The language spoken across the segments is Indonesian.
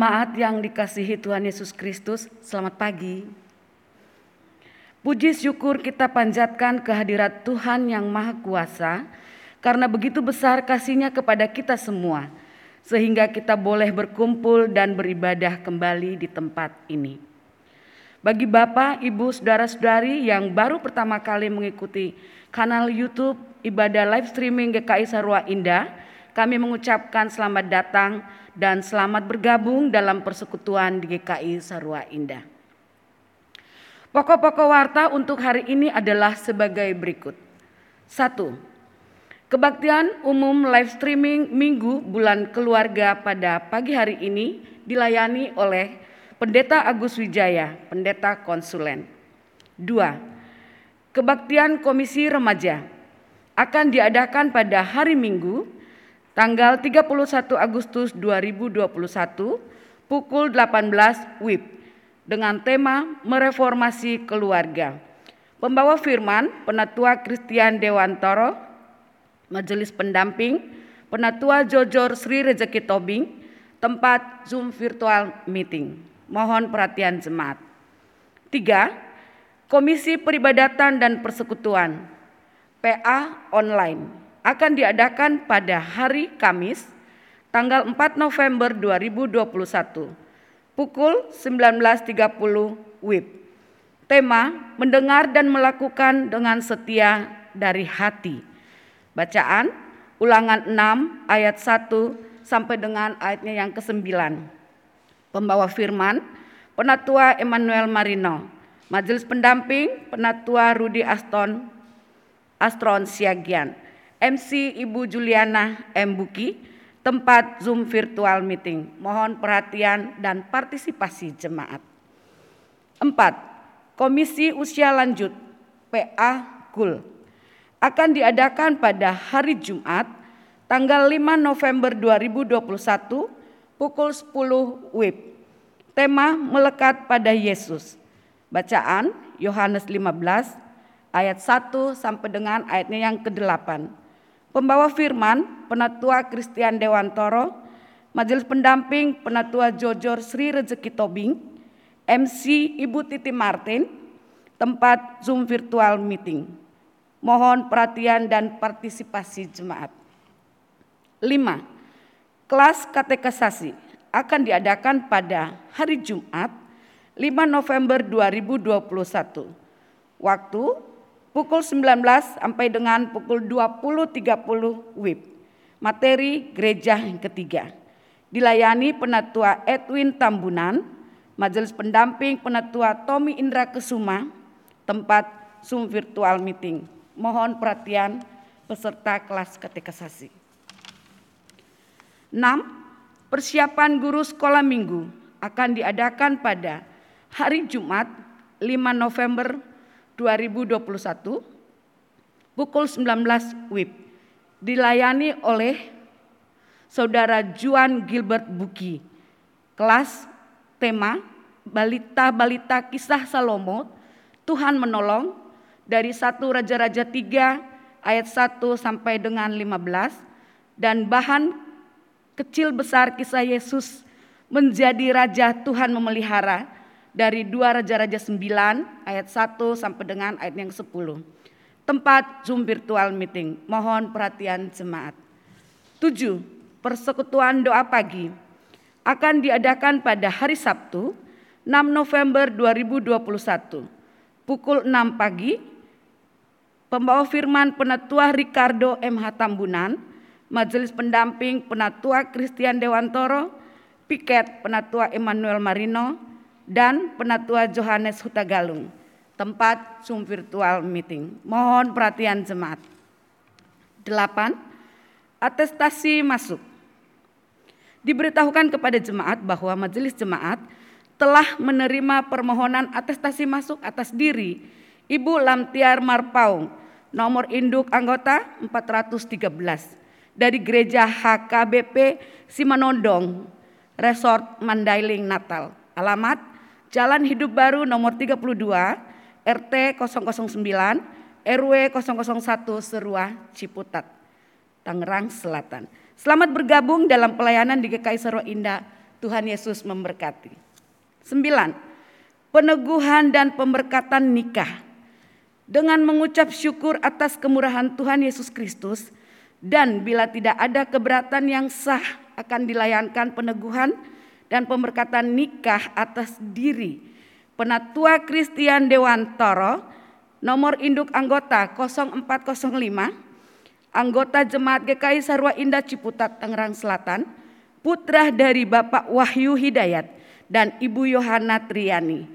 Jemaat yang dikasihi Tuhan Yesus Kristus, selamat pagi. Puji syukur kita panjatkan kehadirat Tuhan yang Maha Kuasa, karena begitu besar kasihnya kepada kita semua, sehingga kita boleh berkumpul dan beribadah kembali di tempat ini. Bagi Bapak, Ibu, Saudara-saudari yang baru pertama kali mengikuti kanal YouTube ibadah live streaming GKI Sarwa Indah, kami mengucapkan selamat datang dan selamat bergabung dalam persekutuan di GKI Sarwa Indah. Pokok-pokok warta untuk hari ini adalah sebagai berikut. Satu, kebaktian umum live streaming Minggu bulan keluarga pada pagi hari ini dilayani oleh Pendeta Agus Wijaya, Pendeta Konsulen. Dua, kebaktian Komisi Remaja akan diadakan pada hari Minggu tanggal 31 Agustus 2021 pukul 18 WIB dengan tema mereformasi keluarga. Pembawa firman Penatua Christian Dewantoro, Majelis Pendamping, Penatua Jojor Sri Rezeki Tobing, tempat Zoom virtual meeting. Mohon perhatian jemaat. Tiga, Komisi Peribadatan dan Persekutuan, PA online akan diadakan pada hari Kamis tanggal 4 November 2021 pukul 19.30 WIB. Tema mendengar dan melakukan dengan setia dari hati. Bacaan ulangan 6 ayat 1 sampai dengan ayatnya yang ke-9. Pembawa firman Penatua Emmanuel Marino, Majelis Pendamping Penatua Rudi Aston Astron Siagian. MC Ibu Juliana M. Buki, tempat Zoom virtual meeting. Mohon perhatian dan partisipasi jemaat. Empat, Komisi Usia Lanjut PA KUL akan diadakan pada hari Jumat tanggal 5 November 2021 pukul 10 WIB. Tema melekat pada Yesus. Bacaan Yohanes 15 ayat 1 sampai dengan ayatnya yang ke-8. Pembawa firman, Penatua Christian Dewantoro, Majelis Pendamping Penatua Jojor Sri Rezeki Tobing, MC Ibu Titi Martin, tempat Zoom virtual meeting. Mohon perhatian dan partisipasi jemaat. 5. Kelas katekesasi akan diadakan pada hari Jumat 5 November 2021. Waktu pukul 19 sampai dengan pukul 20.30 WIB. Materi gereja yang ketiga. Dilayani penatua Edwin Tambunan, Majelis Pendamping Penatua Tommy Indra Kesuma, tempat Zoom virtual meeting. Mohon perhatian peserta kelas katekesasi. 6. Persiapan guru sekolah minggu akan diadakan pada hari Jumat 5 November 2021 pukul 19 WIB dilayani oleh Saudara Juan Gilbert Buki. Kelas tema Balita-balita kisah Salomo, Tuhan menolong dari satu Raja-Raja 3 ayat 1 sampai dengan 15 dan bahan kecil besar kisah Yesus menjadi raja Tuhan memelihara dari dua Raja-Raja 9 ayat 1 sampai dengan ayat yang 10. Tempat Zoom virtual meeting. Mohon perhatian jemaat. 7. Persekutuan doa pagi akan diadakan pada hari Sabtu 6 November 2021 pukul 6 pagi pembawa firman Penatua Ricardo MH Tambunan, Majelis Pendamping Penatua Christian Dewantoro, Piket Penatua Emmanuel Marino, dan Penatua Johannes Hutagalung, tempat Zoom virtual meeting. Mohon perhatian jemaat. 8. Atestasi masuk. Diberitahukan kepada jemaat bahwa majelis jemaat telah menerima permohonan atestasi masuk atas diri Ibu Lamtiar Marpaung, nomor induk anggota 413 dari Gereja HKBP Simanondong, Resort Mandailing Natal. Alamat Jalan Hidup Baru nomor 32, RT 009, RW 001 Serua Ciputat, Tangerang Selatan. Selamat bergabung dalam pelayanan di GKI Serua Indah Tuhan Yesus memberkati. Sembilan, peneguhan dan pemberkatan nikah. Dengan mengucap syukur atas kemurahan Tuhan Yesus Kristus, dan bila tidak ada keberatan yang sah akan dilayankan peneguhan dan pemberkatan nikah atas diri Penatua Christian Dewantoro nomor induk anggota 0405 anggota Jemaat GKI Sarwa Indah Ciputat Tangerang Selatan putra dari Bapak Wahyu Hidayat dan Ibu Yohana Triani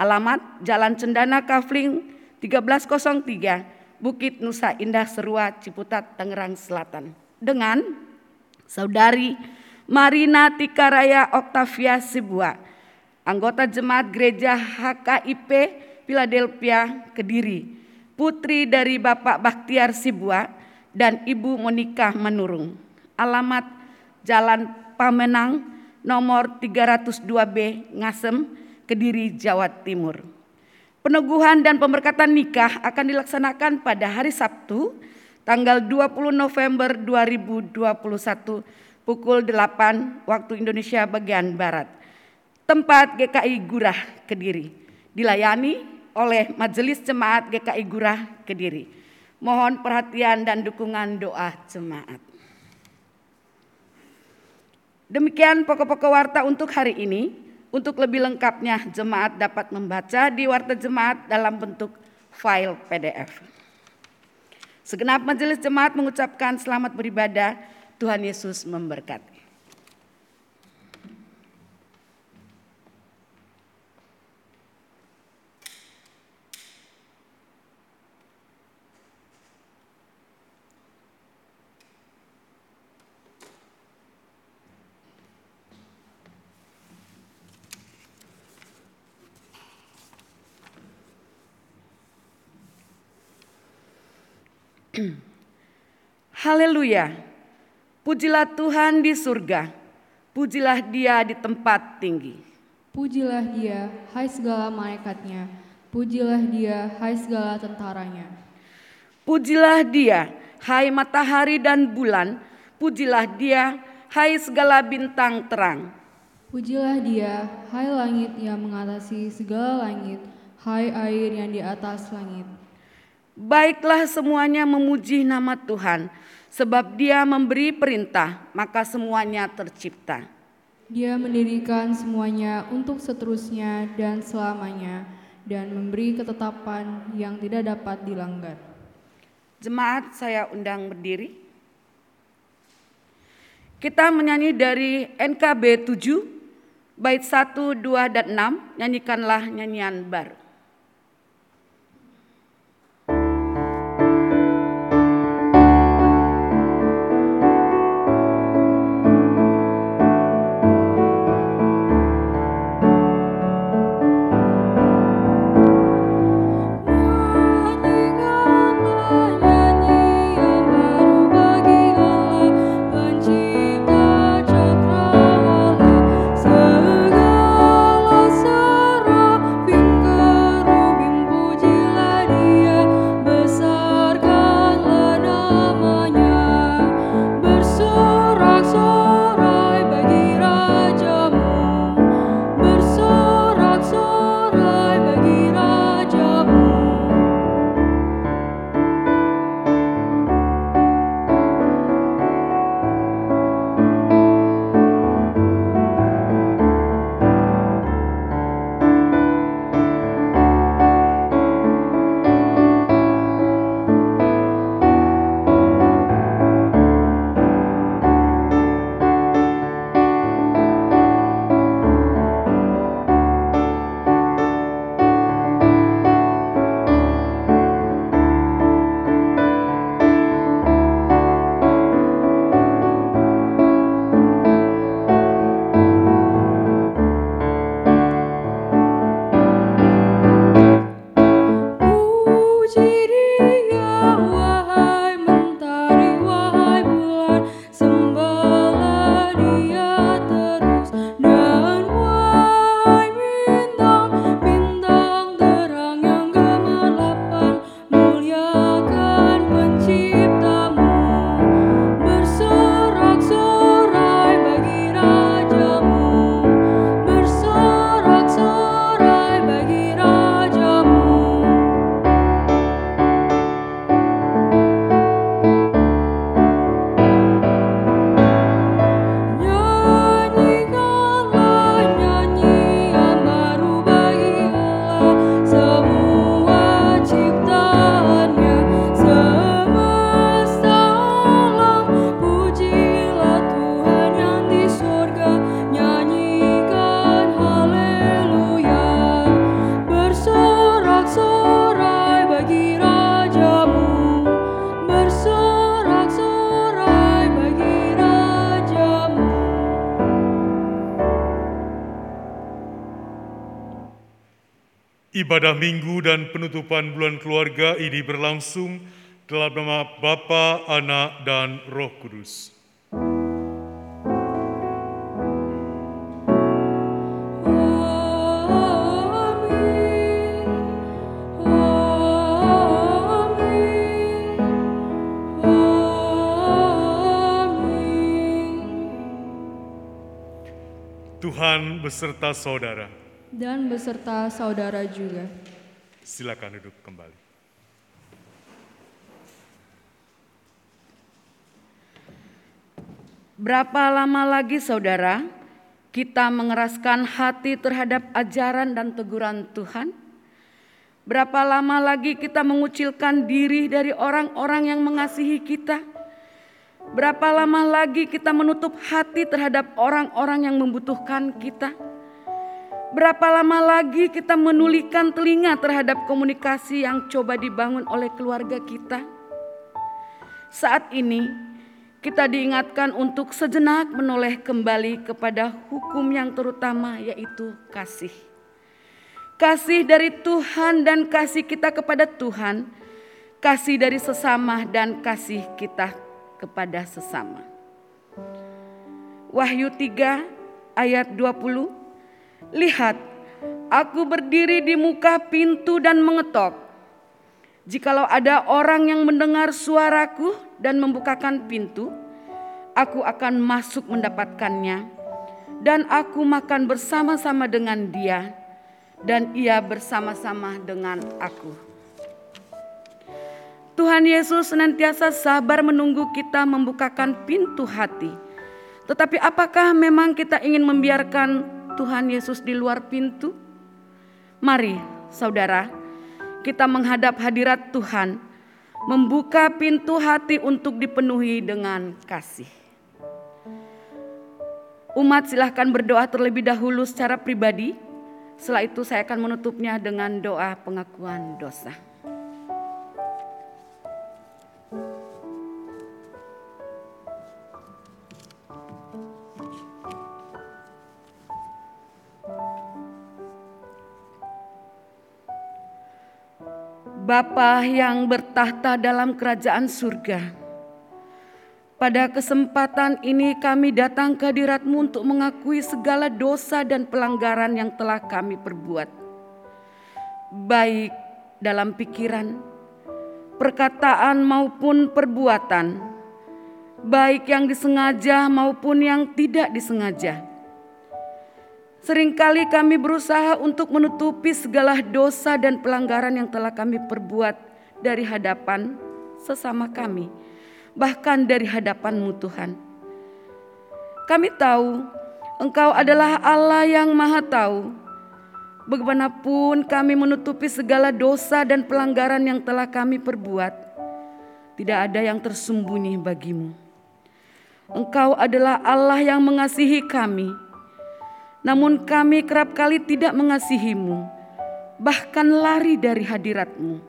alamat Jalan Cendana Kafling 1303 Bukit Nusa Indah Serua, Ciputat, Tangerang Selatan. Dengan Saudari Marina Tikaraya Oktavia Sibua, anggota Jemaat Gereja HKIP Philadelphia Kediri, putri dari Bapak Baktiar Sibua dan Ibu Monika Menurung. Alamat Jalan Pamenang nomor 302B Ngasem, Kediri, Jawa Timur. Peneguhan dan pemberkatan nikah akan dilaksanakan pada hari Sabtu tanggal 20 November 2021 pukul 8 waktu Indonesia bagian Barat. Tempat GKI Gurah Kediri dilayani oleh Majelis Jemaat GKI Gurah Kediri. Mohon perhatian dan dukungan doa jemaat. Demikian pokok-pokok warta untuk hari ini. Untuk lebih lengkapnya, jemaat dapat membaca di warta jemaat dalam bentuk file PDF. Segenap majelis jemaat mengucapkan selamat beribadah. Tuhan Yesus memberkati. Haleluya. Pujilah Tuhan di surga. Pujilah dia di tempat tinggi. Pujilah dia, hai segala malaikatnya. Pujilah dia, hai segala tentaranya. Pujilah dia, hai matahari dan bulan. Pujilah dia, hai segala bintang terang. Pujilah dia, hai langit yang mengatasi segala langit, hai air yang di atas langit. Baiklah semuanya memuji nama Tuhan, sebab Dia memberi perintah, maka semuanya tercipta. Dia mendirikan semuanya untuk seterusnya dan selamanya, dan memberi ketetapan yang tidak dapat dilanggar. Jemaat, saya undang berdiri. Kita menyanyi dari NKB 7, bait 1, 2, dan 6, nyanyikanlah nyanyian baru. Ibadah minggu dan penutupan bulan keluarga ini berlangsung dalam nama Bapa, Anak, dan Roh Kudus. Tuhan beserta saudara. Dan beserta saudara juga. Silakan duduk kembali. Berapa lama lagi saudara kita mengeraskan hati terhadap ajaran dan teguran Tuhan? Berapa lama lagi kita mengucilkan diri dari orang-orang yang mengasihi kita? Berapa lama lagi kita menutup hati terhadap orang-orang yang membutuhkan kita? Berapa lama lagi kita menulikan telinga terhadap komunikasi yang coba dibangun oleh keluarga kita? Saat ini, kita diingatkan untuk sejenak menoleh kembali kepada hukum yang terutama, yaitu kasih. Kasih dari Tuhan dan kasih kita kepada Tuhan, kasih dari sesama dan kasih kita kepada sesama. Wahyu 3 ayat 20 Lihat, aku berdiri di muka pintu dan mengetok. Jikalau ada orang yang mendengar suaraku dan membukakan pintu, aku akan masuk mendapatkannya, dan aku makan bersama-sama dengan dia, dan ia bersama-sama dengan aku. Tuhan Yesus senantiasa sabar menunggu kita membukakan pintu hati. Tetapi apakah memang kita ingin membiarkan Tuhan Yesus di luar pintu? Mari, saudara, kita menghadap hadirat Tuhan, membuka pintu hati untuk dipenuhi dengan kasih. Umat silahkan berdoa terlebih dahulu secara pribadi. Setelah itu saya akan menutupnya dengan doa pengakuan dosa. Bapa yang bertahta dalam kerajaan surga. Pada kesempatan ini kami datang ke hadiratmu untuk mengakui segala dosa dan pelanggaran yang telah kami perbuat. Baik dalam pikiran, perkataan maupun perbuatan. Baik yang disengaja maupun yang tidak disengaja Seringkali kami berusaha untuk menutupi segala dosa dan pelanggaran yang telah kami perbuat dari hadapan sesama kami, bahkan dari hadapanmu Tuhan. Kami tahu Engkau adalah Allah yang maha tahu. Bagaimanapun kami menutupi segala dosa dan pelanggaran yang telah kami perbuat, tidak ada yang tersembunyi bagimu. Engkau adalah Allah yang mengasihi kami namun kami kerap kali tidak mengasihimu, bahkan lari dari hadiratmu.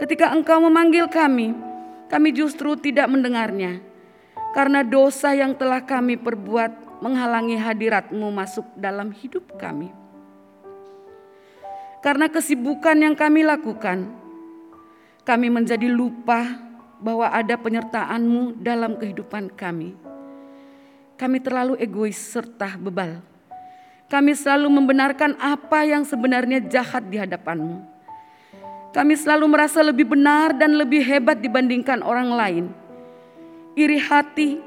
Ketika engkau memanggil kami, kami justru tidak mendengarnya. Karena dosa yang telah kami perbuat menghalangi hadiratmu masuk dalam hidup kami. Karena kesibukan yang kami lakukan, kami menjadi lupa bahwa ada penyertaanmu dalam kehidupan kami kami terlalu egois serta bebal. Kami selalu membenarkan apa yang sebenarnya jahat di hadapanmu. Kami selalu merasa lebih benar dan lebih hebat dibandingkan orang lain. Iri hati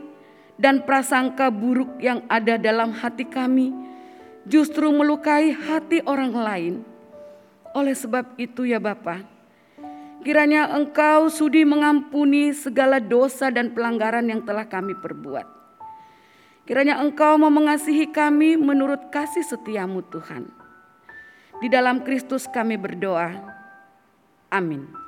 dan prasangka buruk yang ada dalam hati kami justru melukai hati orang lain. Oleh sebab itu ya Bapa, kiranya Engkau sudi mengampuni segala dosa dan pelanggaran yang telah kami perbuat. Kiranya Engkau mau mengasihi kami menurut kasih setiamu Tuhan. Di dalam Kristus kami berdoa. Amin.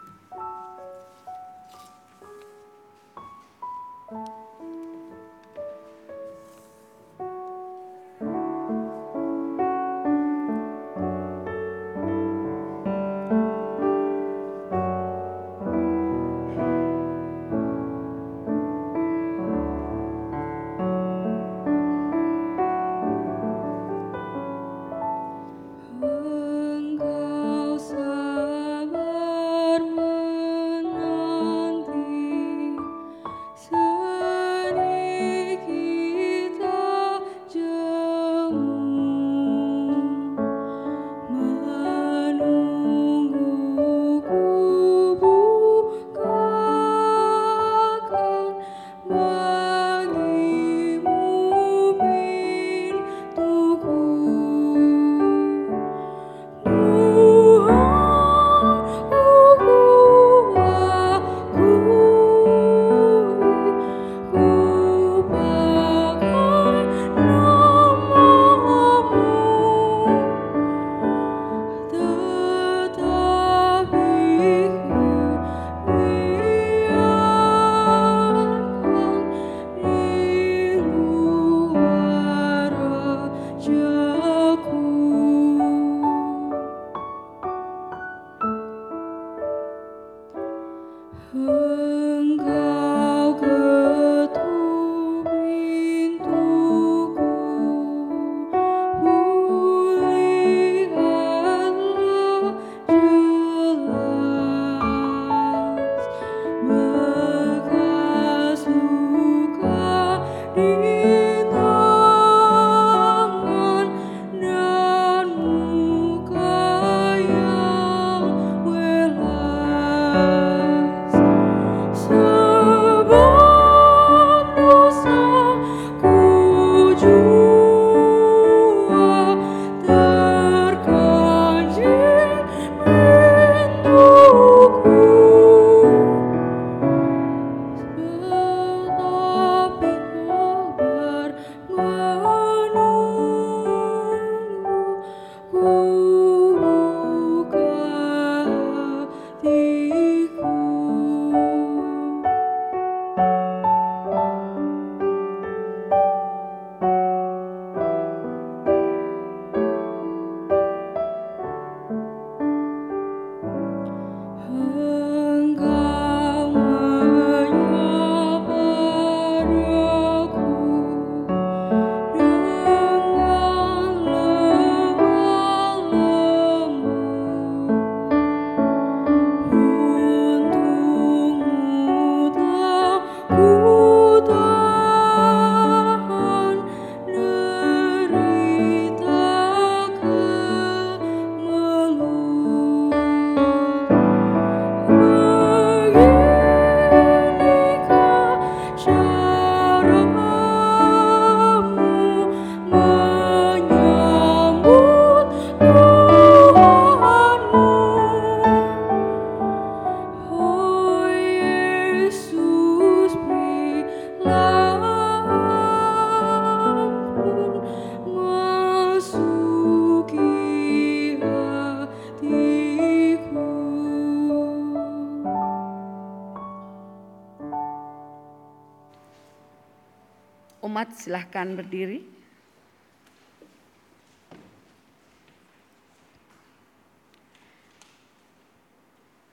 Silahkan berdiri.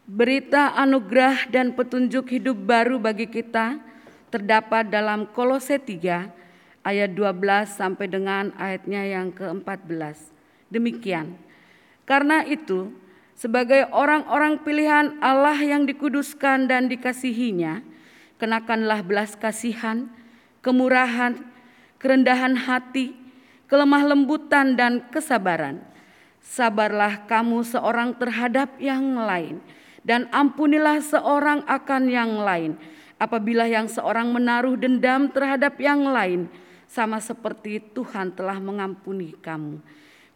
Berita anugerah dan petunjuk hidup baru bagi kita terdapat dalam Kolose 3 ayat 12 sampai dengan ayatnya yang ke-14. Demikian. Karena itu, sebagai orang-orang pilihan Allah yang dikuduskan dan dikasihinya, kenakanlah belas kasihan, kemurahan, kerendahan hati, kelemah lembutan dan kesabaran. Sabarlah kamu seorang terhadap yang lain, dan ampunilah seorang akan yang lain. Apabila yang seorang menaruh dendam terhadap yang lain, sama seperti Tuhan telah mengampuni kamu.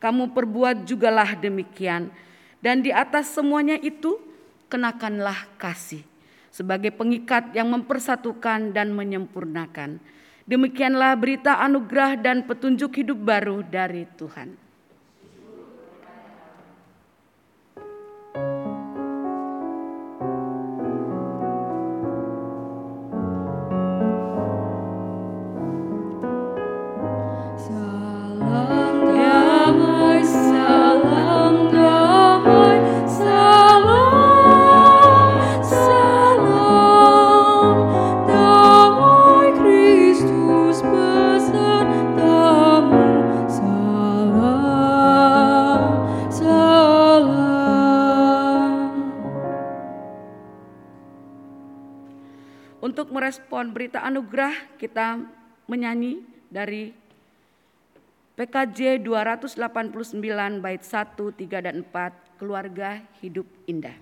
Kamu perbuat jugalah demikian, dan di atas semuanya itu kenakanlah kasih sebagai pengikat yang mempersatukan dan menyempurnakan. Demikianlah berita anugerah dan petunjuk hidup baru dari Tuhan. Merespon berita anugerah, kita menyanyi dari PKJ 289 bait 1, 3 dan 4, keluarga hidup indah.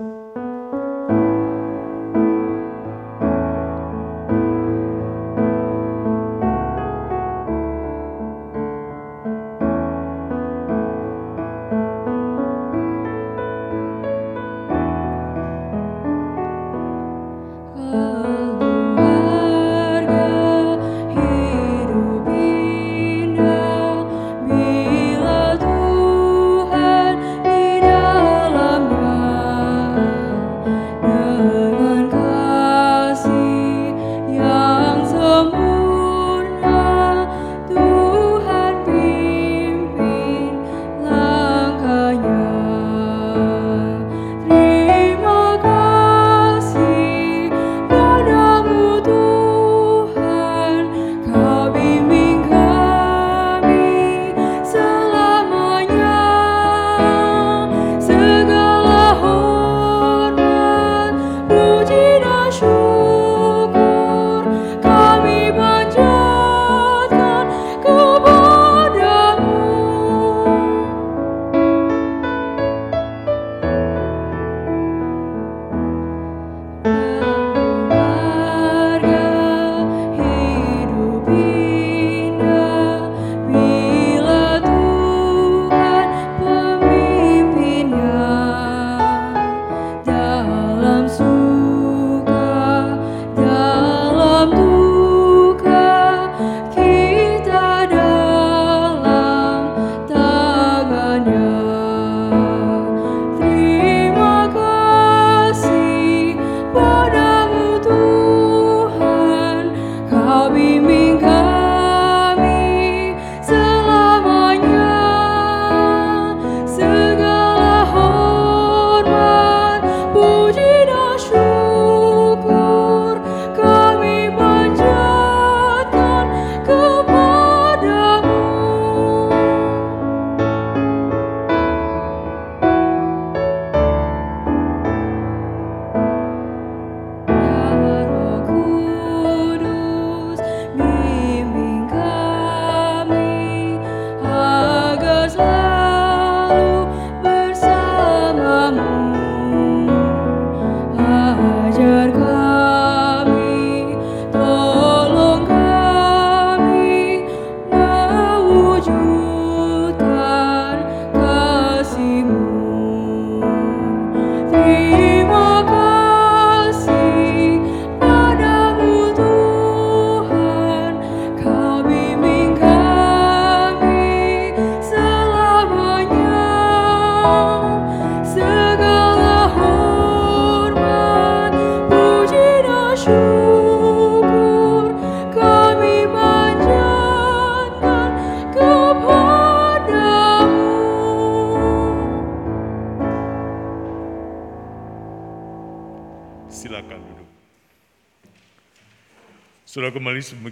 Saudara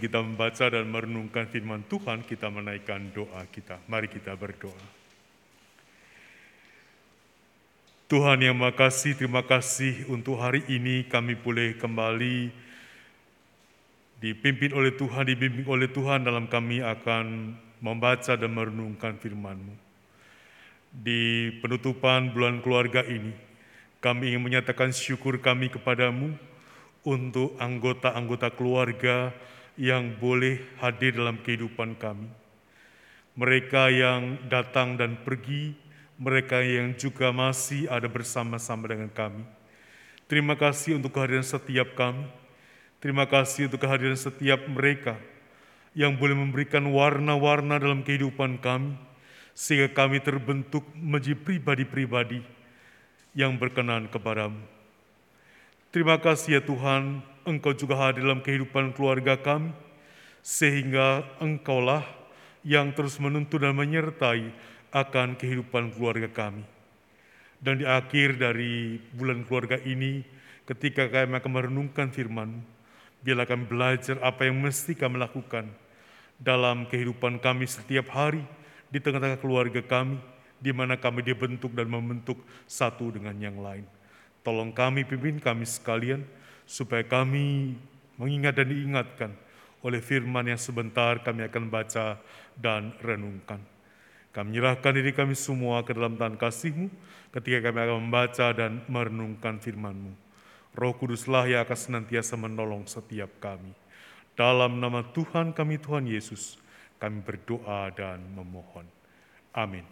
kita membaca dan merenungkan firman Tuhan, kita menaikkan doa kita. Mari kita berdoa. Tuhan yang makasih, terima kasih untuk hari ini kami boleh kembali dipimpin oleh Tuhan, dibimbing oleh Tuhan dalam kami akan membaca dan merenungkan firman-Mu. Di penutupan bulan keluarga ini, kami ingin menyatakan syukur kami kepadamu untuk anggota-anggota keluarga yang boleh hadir dalam kehidupan kami. Mereka yang datang dan pergi, mereka yang juga masih ada bersama-sama dengan kami. Terima kasih untuk kehadiran setiap kami. Terima kasih untuk kehadiran setiap mereka yang boleh memberikan warna-warna dalam kehidupan kami, sehingga kami terbentuk menjadi pribadi-pribadi yang berkenan kepadamu. Terima kasih ya Tuhan, Engkau juga hadir dalam kehidupan keluarga kami, sehingga Engkaulah yang terus menuntun dan menyertai akan kehidupan keluarga kami. Dan di akhir dari bulan keluarga ini, ketika kami akan merenungkan firman biarlah kami belajar apa yang mesti kami lakukan dalam kehidupan kami setiap hari, di tengah-tengah keluarga kami, di mana kami dibentuk dan membentuk satu dengan yang lain. Tolong kami pimpin kami sekalian supaya kami mengingat dan diingatkan oleh firman yang sebentar kami akan baca dan renungkan. Kami menyerahkan diri kami semua ke dalam tangan kasih-Mu ketika kami akan membaca dan merenungkan firman-Mu. Roh Kuduslah yang akan senantiasa menolong setiap kami. Dalam nama Tuhan kami Tuhan Yesus, kami berdoa dan memohon. Amin.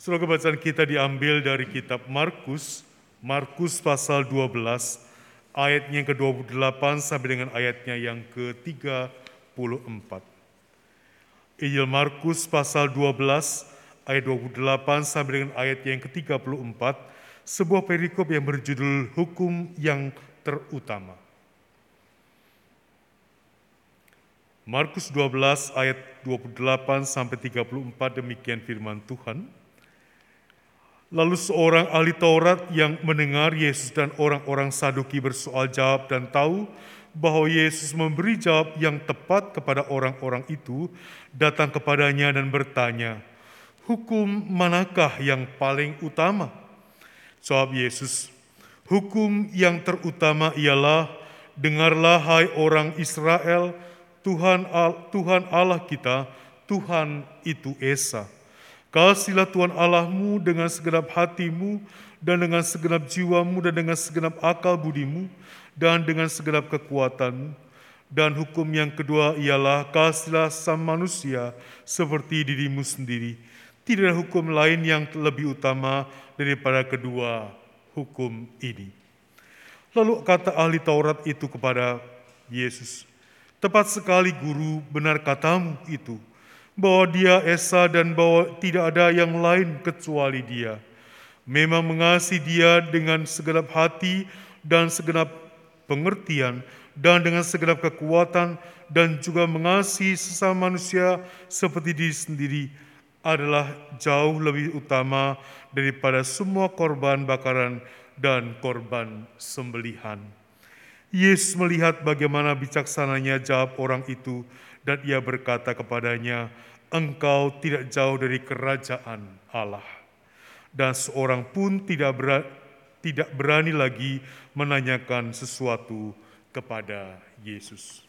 Surah kebacaan kita diambil dari kitab Markus Markus pasal 12 ayatnya yang ke-28 sampai dengan ayatnya yang ke-34. Injil Markus pasal 12 ayat 28 sampai dengan ayat yang ke-34 sebuah perikop yang berjudul hukum yang terutama. Markus 12 ayat 28 sampai 34 demikian firman Tuhan. Lalu seorang ahli Taurat yang mendengar Yesus dan orang-orang Saduki bersoal jawab dan tahu bahwa Yesus memberi jawab yang tepat kepada orang-orang itu, datang kepadanya dan bertanya, "Hukum manakah yang paling utama?" Jawab Yesus, "Hukum yang terutama ialah: Dengarlah hai orang Israel, Tuhan Tuhan Allah kita, Tuhan itu Esa." Kasihlah Tuhan Allahmu dengan segenap hatimu dan dengan segenap jiwamu dan dengan segenap akal budimu dan dengan segenap kekuatanmu. Dan hukum yang kedua ialah kasihlah sama manusia seperti dirimu sendiri. Tidak ada hukum lain yang lebih utama daripada kedua hukum ini. Lalu kata ahli Taurat itu kepada Yesus, Tepat sekali guru, benar katamu itu bahwa dia Esa dan bahwa tidak ada yang lain kecuali dia. Memang mengasihi dia dengan segenap hati dan segenap pengertian dan dengan segenap kekuatan dan juga mengasihi sesama manusia seperti diri sendiri adalah jauh lebih utama daripada semua korban bakaran dan korban sembelihan. Yesus melihat bagaimana bijaksananya jawab orang itu dan ia berkata kepadanya, engkau tidak jauh dari kerajaan Allah. Dan seorang pun tidak berani, tidak berani lagi menanyakan sesuatu kepada Yesus.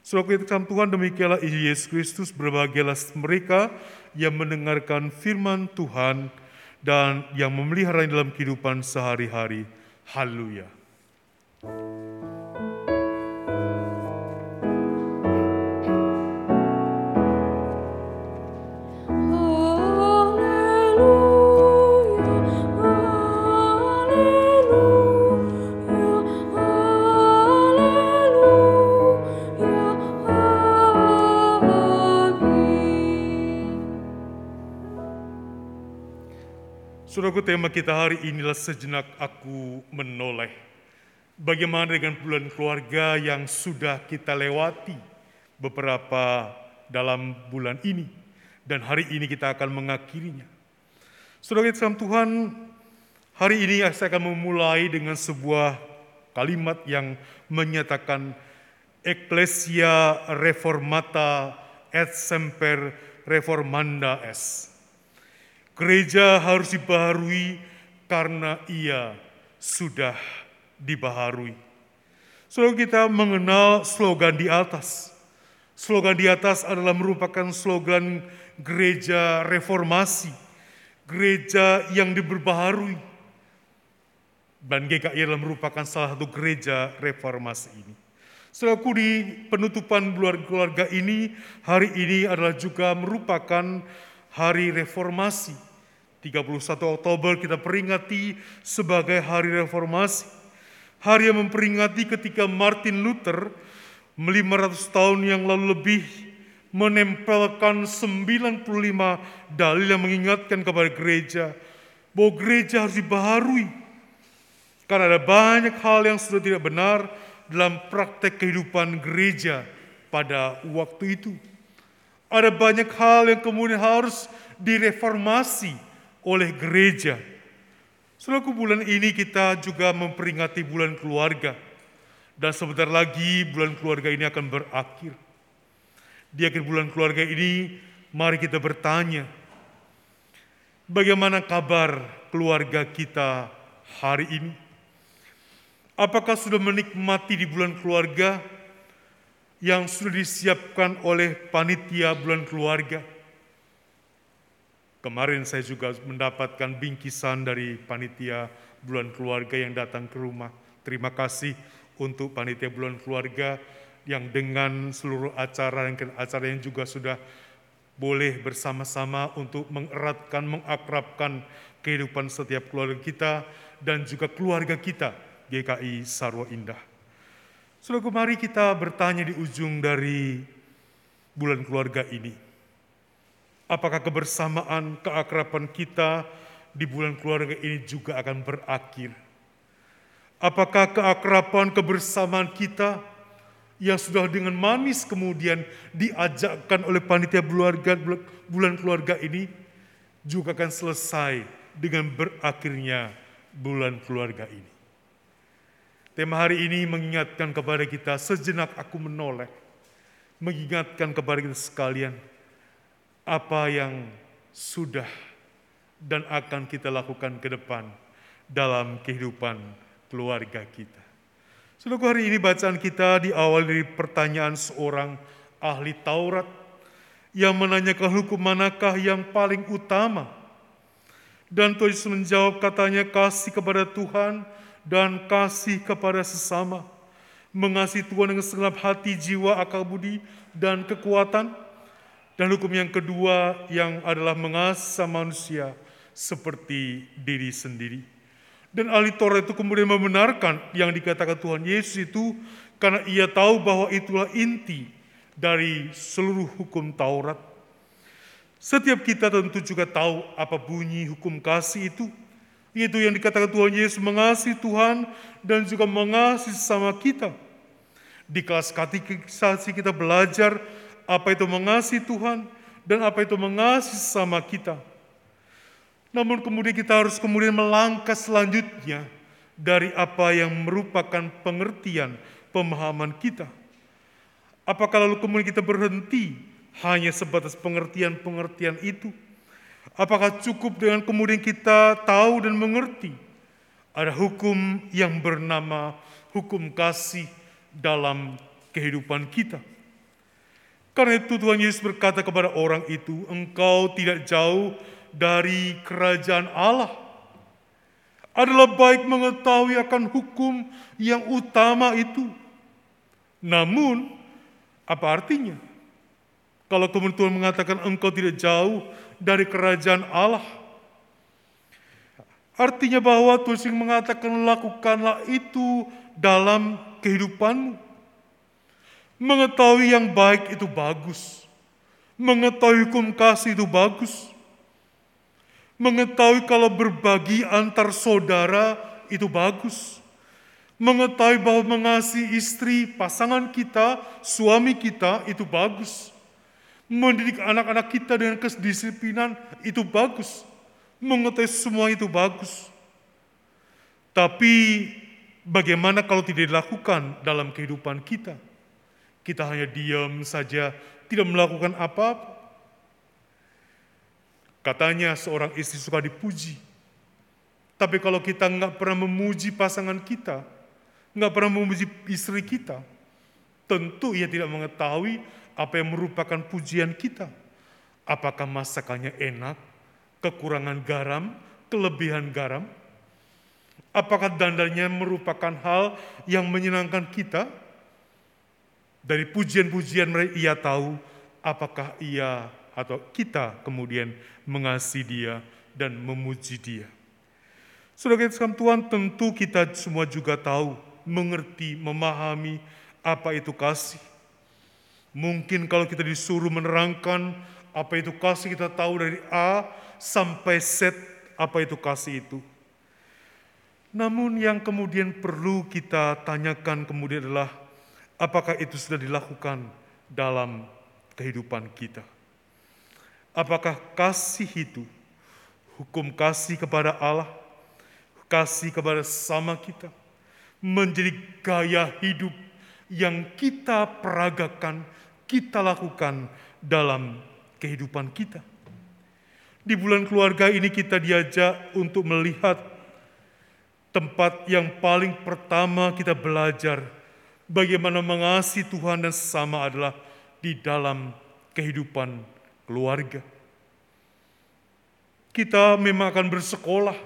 Surat kita Tuhan demikianlah Yesus Kristus berbahagialah mereka yang mendengarkan firman Tuhan dan yang memelihara dalam kehidupan sehari-hari. Haleluya. Saudaraku, tema kita hari inilah sejenak aku menoleh. Bagaimana dengan bulan keluarga yang sudah kita lewati beberapa dalam bulan ini. Dan hari ini kita akan mengakhirinya. Saudara kita Tuhan, hari ini saya akan memulai dengan sebuah kalimat yang menyatakan Ecclesia Reformata et Semper Reformanda es. Gereja harus dibaharui karena ia sudah dibaharui. Selalu kita mengenal slogan di atas. Slogan di atas adalah merupakan slogan gereja reformasi, gereja yang diperbaharui. Dan GKI adalah merupakan salah satu gereja reformasi ini. Selaku di penutupan keluarga ini, hari ini adalah juga merupakan hari reformasi. 31 Oktober kita peringati sebagai hari reformasi. Hari yang memperingati ketika Martin Luther 500 tahun yang lalu lebih menempelkan 95 dalil yang mengingatkan kepada gereja bahwa gereja harus dibaharui. Karena ada banyak hal yang sudah tidak benar dalam praktek kehidupan gereja pada waktu itu. Ada banyak hal yang kemudian harus direformasi oleh gereja. Selaku bulan ini kita juga memperingati bulan keluarga dan sebentar lagi bulan keluarga ini akan berakhir. Di akhir bulan keluarga ini, mari kita bertanya, bagaimana kabar keluarga kita hari ini? Apakah sudah menikmati di bulan keluarga yang sudah disiapkan oleh panitia bulan keluarga? Kemarin saya juga mendapatkan bingkisan dari panitia bulan keluarga yang datang ke rumah. Terima kasih untuk panitia bulan keluarga yang dengan seluruh acara dan acara yang juga sudah boleh bersama-sama untuk mengeratkan, mengakrabkan kehidupan setiap keluarga kita dan juga keluarga kita GKI Sarwa Indah. Sudah kemari kita bertanya di ujung dari bulan keluarga ini. Apakah kebersamaan, keakraban kita di bulan keluarga ini juga akan berakhir? Apakah keakraban kebersamaan kita yang sudah dengan manis kemudian diajakkan oleh panitia keluarga, bulan keluarga ini juga akan selesai dengan berakhirnya bulan keluarga ini. Tema hari ini mengingatkan kepada kita sejenak aku menoleh, mengingatkan kepada kita sekalian apa yang sudah dan akan kita lakukan ke depan dalam kehidupan keluarga kita. Seluruh hari ini bacaan kita diawali dari pertanyaan seorang ahli Taurat yang menanyakan hukum manakah yang paling utama. Dan Tuhan Yesus menjawab katanya kasih kepada Tuhan dan kasih kepada sesama. Mengasihi Tuhan dengan segenap hati, jiwa, akal budi, dan kekuatan. Dan hukum yang kedua yang adalah mengasihi manusia seperti diri sendiri. Dan ahli Taurat itu kemudian membenarkan yang dikatakan Tuhan Yesus itu karena ia tahu bahwa itulah inti dari seluruh hukum Taurat. Setiap kita tentu juga tahu apa bunyi hukum kasih itu. Itu yang dikatakan Tuhan Yesus mengasihi Tuhan dan juga mengasihi sama kita. Di kelas katekisasi kita belajar apa itu mengasihi Tuhan dan apa itu mengasihi sama kita. Namun kemudian kita harus kemudian melangkah selanjutnya dari apa yang merupakan pengertian pemahaman kita. Apakah lalu kemudian kita berhenti hanya sebatas pengertian-pengertian itu? Apakah cukup dengan kemudian kita tahu dan mengerti ada hukum yang bernama hukum kasih dalam kehidupan kita? Karena itu Tuhan Yesus berkata kepada orang itu, engkau tidak jauh dari kerajaan Allah. Adalah baik mengetahui akan hukum yang utama itu. Namun, apa artinya? Kalau kemudian Tuhan mengatakan engkau tidak jauh dari kerajaan Allah. Artinya bahwa Tuhan mengatakan lakukanlah itu dalam kehidupanmu. Mengetahui yang baik itu bagus. Mengetahui hukum kasih itu bagus Mengetahui kalau berbagi antar saudara itu bagus. Mengetahui bahwa mengasihi istri, pasangan kita, suami kita itu bagus. Mendidik anak-anak kita dengan kedisiplinan itu bagus. Mengetahui semua itu bagus. Tapi bagaimana kalau tidak dilakukan dalam kehidupan kita? Kita hanya diam saja, tidak melakukan apa-apa. Katanya seorang istri suka dipuji. Tapi kalau kita nggak pernah memuji pasangan kita, nggak pernah memuji istri kita, tentu ia tidak mengetahui apa yang merupakan pujian kita. Apakah masakannya enak, kekurangan garam, kelebihan garam? Apakah dandannya merupakan hal yang menyenangkan kita? Dari pujian-pujian mereka ia tahu apakah ia atau kita kemudian mengasihi dia dan memuji dia. Saudara kita Tuhan tentu kita semua juga tahu, mengerti, memahami apa itu kasih. Mungkin kalau kita disuruh menerangkan apa itu kasih kita tahu dari A sampai Z apa itu kasih itu. Namun yang kemudian perlu kita tanyakan kemudian adalah apakah itu sudah dilakukan dalam kehidupan kita. Apakah kasih itu, hukum kasih kepada Allah, kasih kepada sama kita, menjadi gaya hidup yang kita peragakan, kita lakukan dalam kehidupan kita. Di bulan keluarga ini kita diajak untuk melihat tempat yang paling pertama kita belajar bagaimana mengasihi Tuhan dan sesama adalah di dalam kehidupan keluarga. Kita memang akan bersekolah,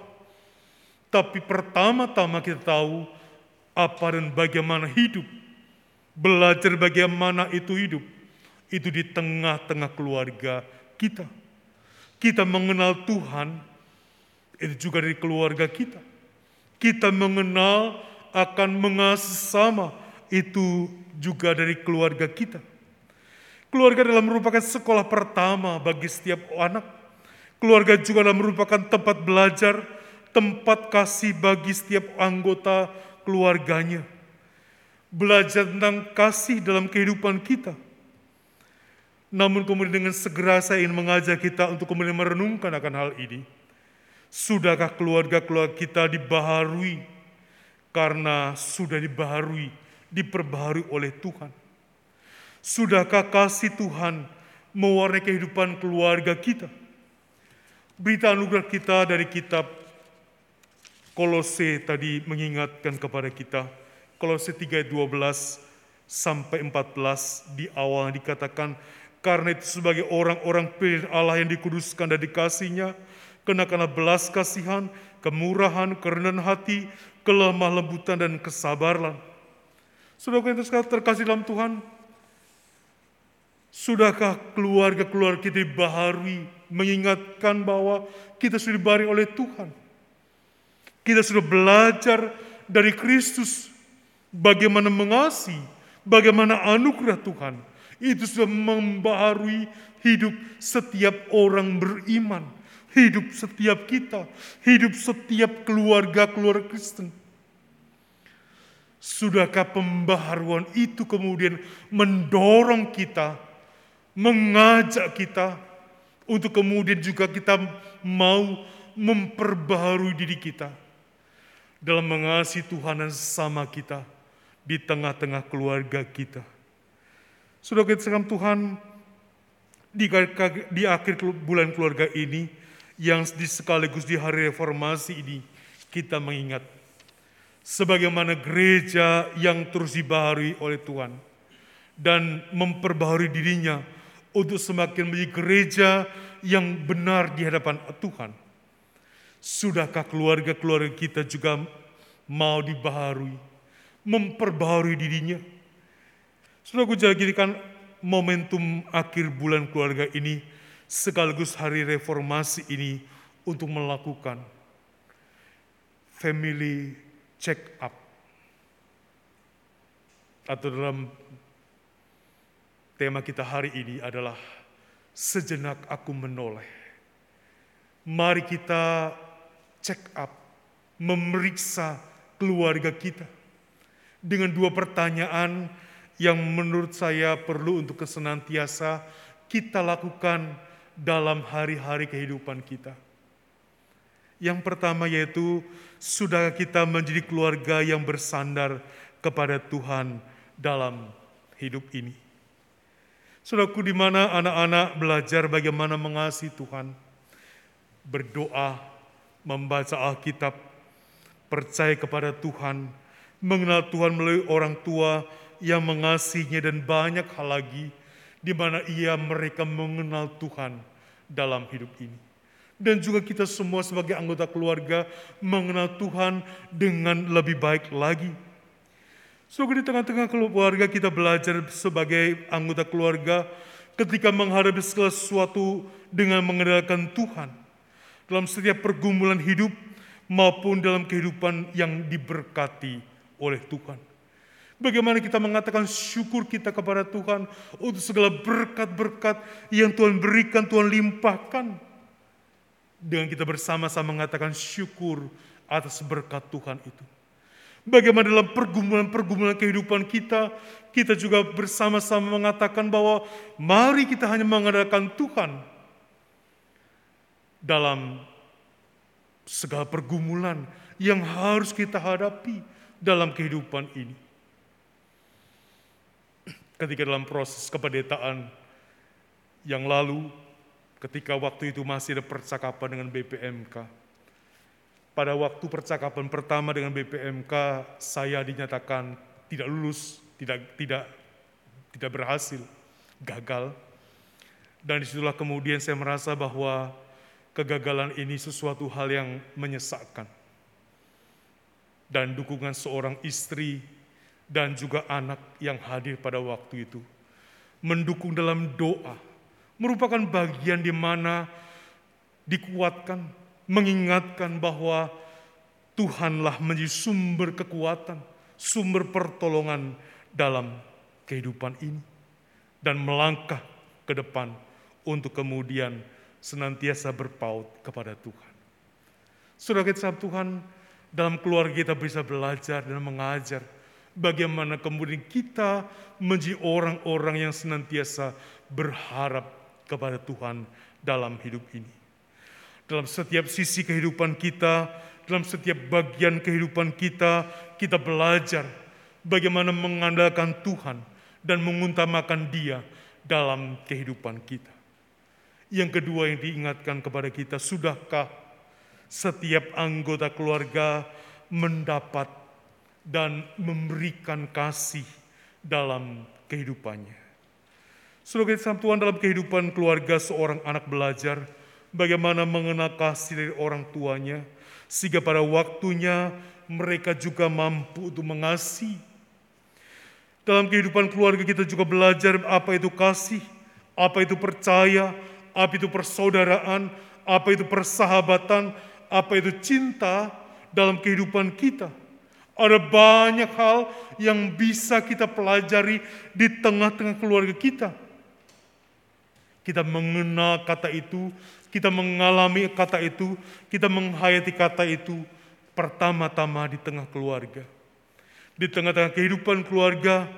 tapi pertama-tama kita tahu apa dan bagaimana hidup Belajar bagaimana itu hidup, itu di tengah-tengah keluarga kita. Kita mengenal Tuhan, itu juga dari keluarga kita. Kita mengenal akan mengasihi sama, itu juga dari keluarga kita. Keluarga adalah merupakan sekolah pertama bagi setiap anak. Keluarga juga adalah merupakan tempat belajar, tempat kasih bagi setiap anggota keluarganya belajar tentang kasih dalam kehidupan kita. Namun kemudian dengan segera saya ingin mengajak kita untuk kemudian merenungkan akan hal ini. Sudahkah keluarga-keluarga kita dibaharui karena sudah dibaharui, diperbaharui oleh Tuhan? Sudahkah kasih Tuhan mewarnai kehidupan keluarga kita? Berita anugerah kita dari kitab Kolose tadi mengingatkan kepada kita, Kolose 3 ayat 12 sampai 14 di awal dikatakan karena itu sebagai orang-orang pilih Allah yang dikuduskan dan dikasihnya, kenakanlah belas kasihan, kemurahan, kerendahan hati, kelemah lembutan dan kesabaran. Saudara yang terkasih dalam Tuhan, sudahkah keluarga-keluarga kita dibaharui mengingatkan bahwa kita sudah dibari oleh Tuhan. Kita sudah belajar dari Kristus bagaimana mengasihi, bagaimana anugerah Tuhan. Itu sudah membaharui hidup setiap orang beriman, hidup setiap kita, hidup setiap keluarga-keluarga Kristen. Sudahkah pembaharuan itu kemudian mendorong kita, mengajak kita untuk kemudian juga kita mau memperbaharui diri kita dalam mengasihi Tuhan dan sesama kita di tengah-tengah keluarga kita. Sudah kita sekalian Tuhan, di, di akhir bulan keluarga ini, yang sekaligus di hari reformasi ini, kita mengingat sebagaimana gereja yang terus dibaharui oleh Tuhan dan memperbaharui dirinya untuk semakin menjadi gereja yang benar di hadapan Tuhan. Sudahkah keluarga-keluarga kita juga mau dibaharui? memperbaharui dirinya. Sudah aku jadikan momentum akhir bulan keluarga ini sekaligus hari reformasi ini untuk melakukan family check up. Atau dalam tema kita hari ini adalah sejenak aku menoleh. Mari kita check up, memeriksa keluarga kita dengan dua pertanyaan yang menurut saya perlu untuk kesenantiasa kita lakukan dalam hari-hari kehidupan kita. Yang pertama yaitu, sudah kita menjadi keluarga yang bersandar kepada Tuhan dalam hidup ini. Saudaraku di mana anak-anak belajar bagaimana mengasihi Tuhan, berdoa, membaca Alkitab, percaya kepada Tuhan, mengenal Tuhan melalui orang tua yang mengasihinya dan banyak hal lagi di mana ia mereka mengenal Tuhan dalam hidup ini. Dan juga kita semua sebagai anggota keluarga mengenal Tuhan dengan lebih baik lagi. So di tengah-tengah keluarga kita belajar sebagai anggota keluarga ketika menghadapi segala sesuatu dengan mengandalkan Tuhan. Dalam setiap pergumulan hidup maupun dalam kehidupan yang diberkati oleh Tuhan. Bagaimana kita mengatakan syukur kita kepada Tuhan untuk segala berkat-berkat yang Tuhan berikan, Tuhan limpahkan. Dengan kita bersama-sama mengatakan syukur atas berkat Tuhan itu. Bagaimana dalam pergumulan-pergumulan kehidupan kita, kita juga bersama-sama mengatakan bahwa mari kita hanya mengandalkan Tuhan dalam segala pergumulan yang harus kita hadapi dalam kehidupan ini ketika dalam proses kependetaan yang lalu, ketika waktu itu masih ada percakapan dengan BPMK. Pada waktu percakapan pertama dengan BPMK, saya dinyatakan tidak lulus, tidak tidak tidak berhasil, gagal. Dan di situlah kemudian saya merasa bahwa kegagalan ini sesuatu hal yang menyesakkan. Dan dukungan seorang istri dan juga anak yang hadir pada waktu itu. Mendukung dalam doa merupakan bagian di mana dikuatkan, mengingatkan bahwa Tuhanlah menjadi sumber kekuatan, sumber pertolongan dalam kehidupan ini. Dan melangkah ke depan untuk kemudian senantiasa berpaut kepada Tuhan. Saudara kita Tuhan, dalam keluarga kita bisa belajar dan mengajar bagaimana kemudian kita menjadi orang-orang yang senantiasa berharap kepada Tuhan dalam hidup ini. Dalam setiap sisi kehidupan kita, dalam setiap bagian kehidupan kita, kita belajar bagaimana mengandalkan Tuhan dan mengutamakan Dia dalam kehidupan kita. Yang kedua yang diingatkan kepada kita, sudahkah setiap anggota keluarga mendapat dan memberikan kasih dalam kehidupannya. Sebagai Tuhan dalam kehidupan keluarga seorang anak belajar bagaimana mengenal kasih dari orang tuanya sehingga pada waktunya mereka juga mampu untuk mengasihi. Dalam kehidupan keluarga kita juga belajar apa itu kasih, apa itu percaya, apa itu persaudaraan, apa itu persahabatan, apa itu cinta dalam kehidupan kita. Ada banyak hal yang bisa kita pelajari di tengah-tengah keluarga kita. Kita mengenal kata itu, kita mengalami kata itu, kita menghayati kata itu pertama-tama di tengah keluarga. Di tengah-tengah kehidupan keluarga,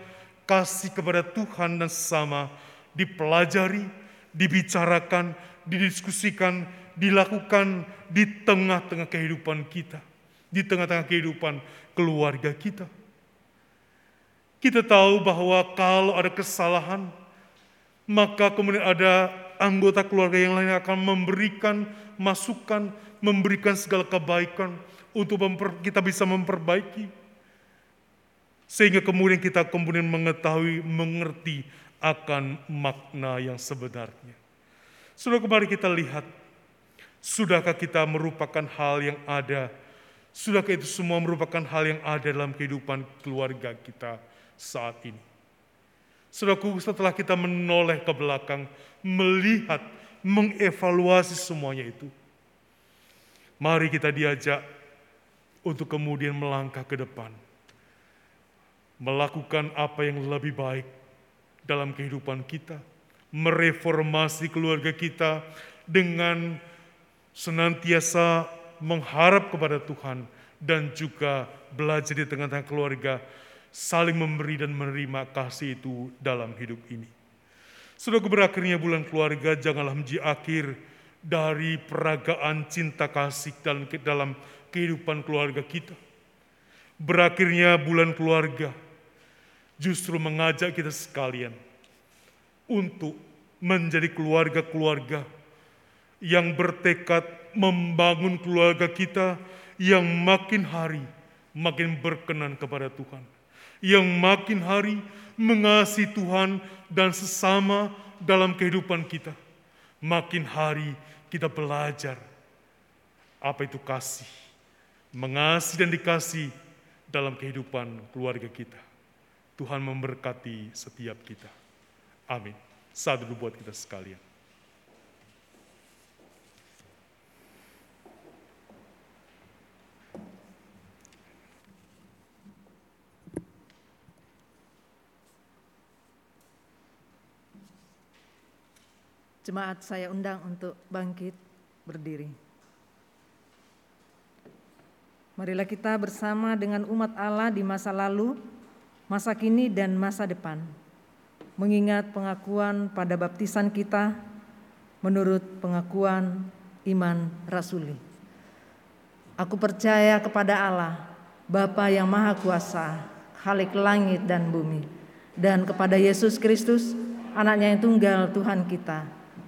kasih kepada Tuhan dan sesama dipelajari, dibicarakan, didiskusikan, dilakukan di tengah-tengah kehidupan kita, di tengah-tengah kehidupan keluarga kita. Kita tahu bahwa kalau ada kesalahan, maka kemudian ada anggota keluarga yang lain akan memberikan masukan, memberikan segala kebaikan untuk kita bisa memperbaiki. Sehingga kemudian kita kemudian mengetahui, mengerti akan makna yang sebenarnya. Sudah kemarin kita lihat, sudahkah kita merupakan hal yang ada Sudahkah itu semua merupakan hal yang ada dalam kehidupan keluarga kita saat ini? Saudaraku, setelah kita menoleh ke belakang, melihat, mengevaluasi semuanya itu, mari kita diajak untuk kemudian melangkah ke depan, melakukan apa yang lebih baik dalam kehidupan kita, mereformasi keluarga kita dengan senantiasa mengharap kepada Tuhan dan juga belajar di tengah-tengah keluarga saling memberi dan menerima kasih itu dalam hidup ini. Sudah berakhirnya bulan keluarga, janganlah menjadi akhir dari peragaan cinta kasih dalam, dalam kehidupan keluarga kita. Berakhirnya bulan keluarga, justru mengajak kita sekalian untuk menjadi keluarga-keluarga yang bertekad membangun keluarga kita yang makin hari makin berkenan kepada Tuhan. Yang makin hari mengasihi Tuhan dan sesama dalam kehidupan kita. Makin hari kita belajar apa itu kasih. Mengasihi dan dikasih dalam kehidupan keluarga kita. Tuhan memberkati setiap kita. Amin. Saat dulu buat kita sekalian. Jemaat saya undang untuk bangkit berdiri. Marilah kita bersama dengan umat Allah di masa lalu, masa kini dan masa depan. Mengingat pengakuan pada baptisan kita menurut pengakuan iman rasuli. Aku percaya kepada Allah, Bapa yang Maha Kuasa, Khalik langit dan bumi, dan kepada Yesus Kristus, anaknya yang tunggal Tuhan kita,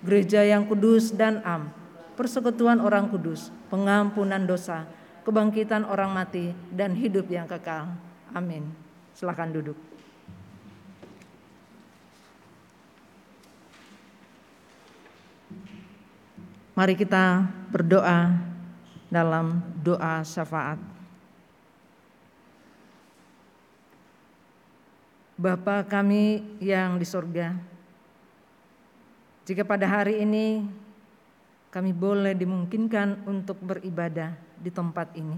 gereja yang kudus dan am, persekutuan orang kudus, pengampunan dosa, kebangkitan orang mati, dan hidup yang kekal. Amin. Silakan duduk. Mari kita berdoa dalam doa syafaat. Bapa kami yang di sorga, jika pada hari ini kami boleh dimungkinkan untuk beribadah di tempat ini.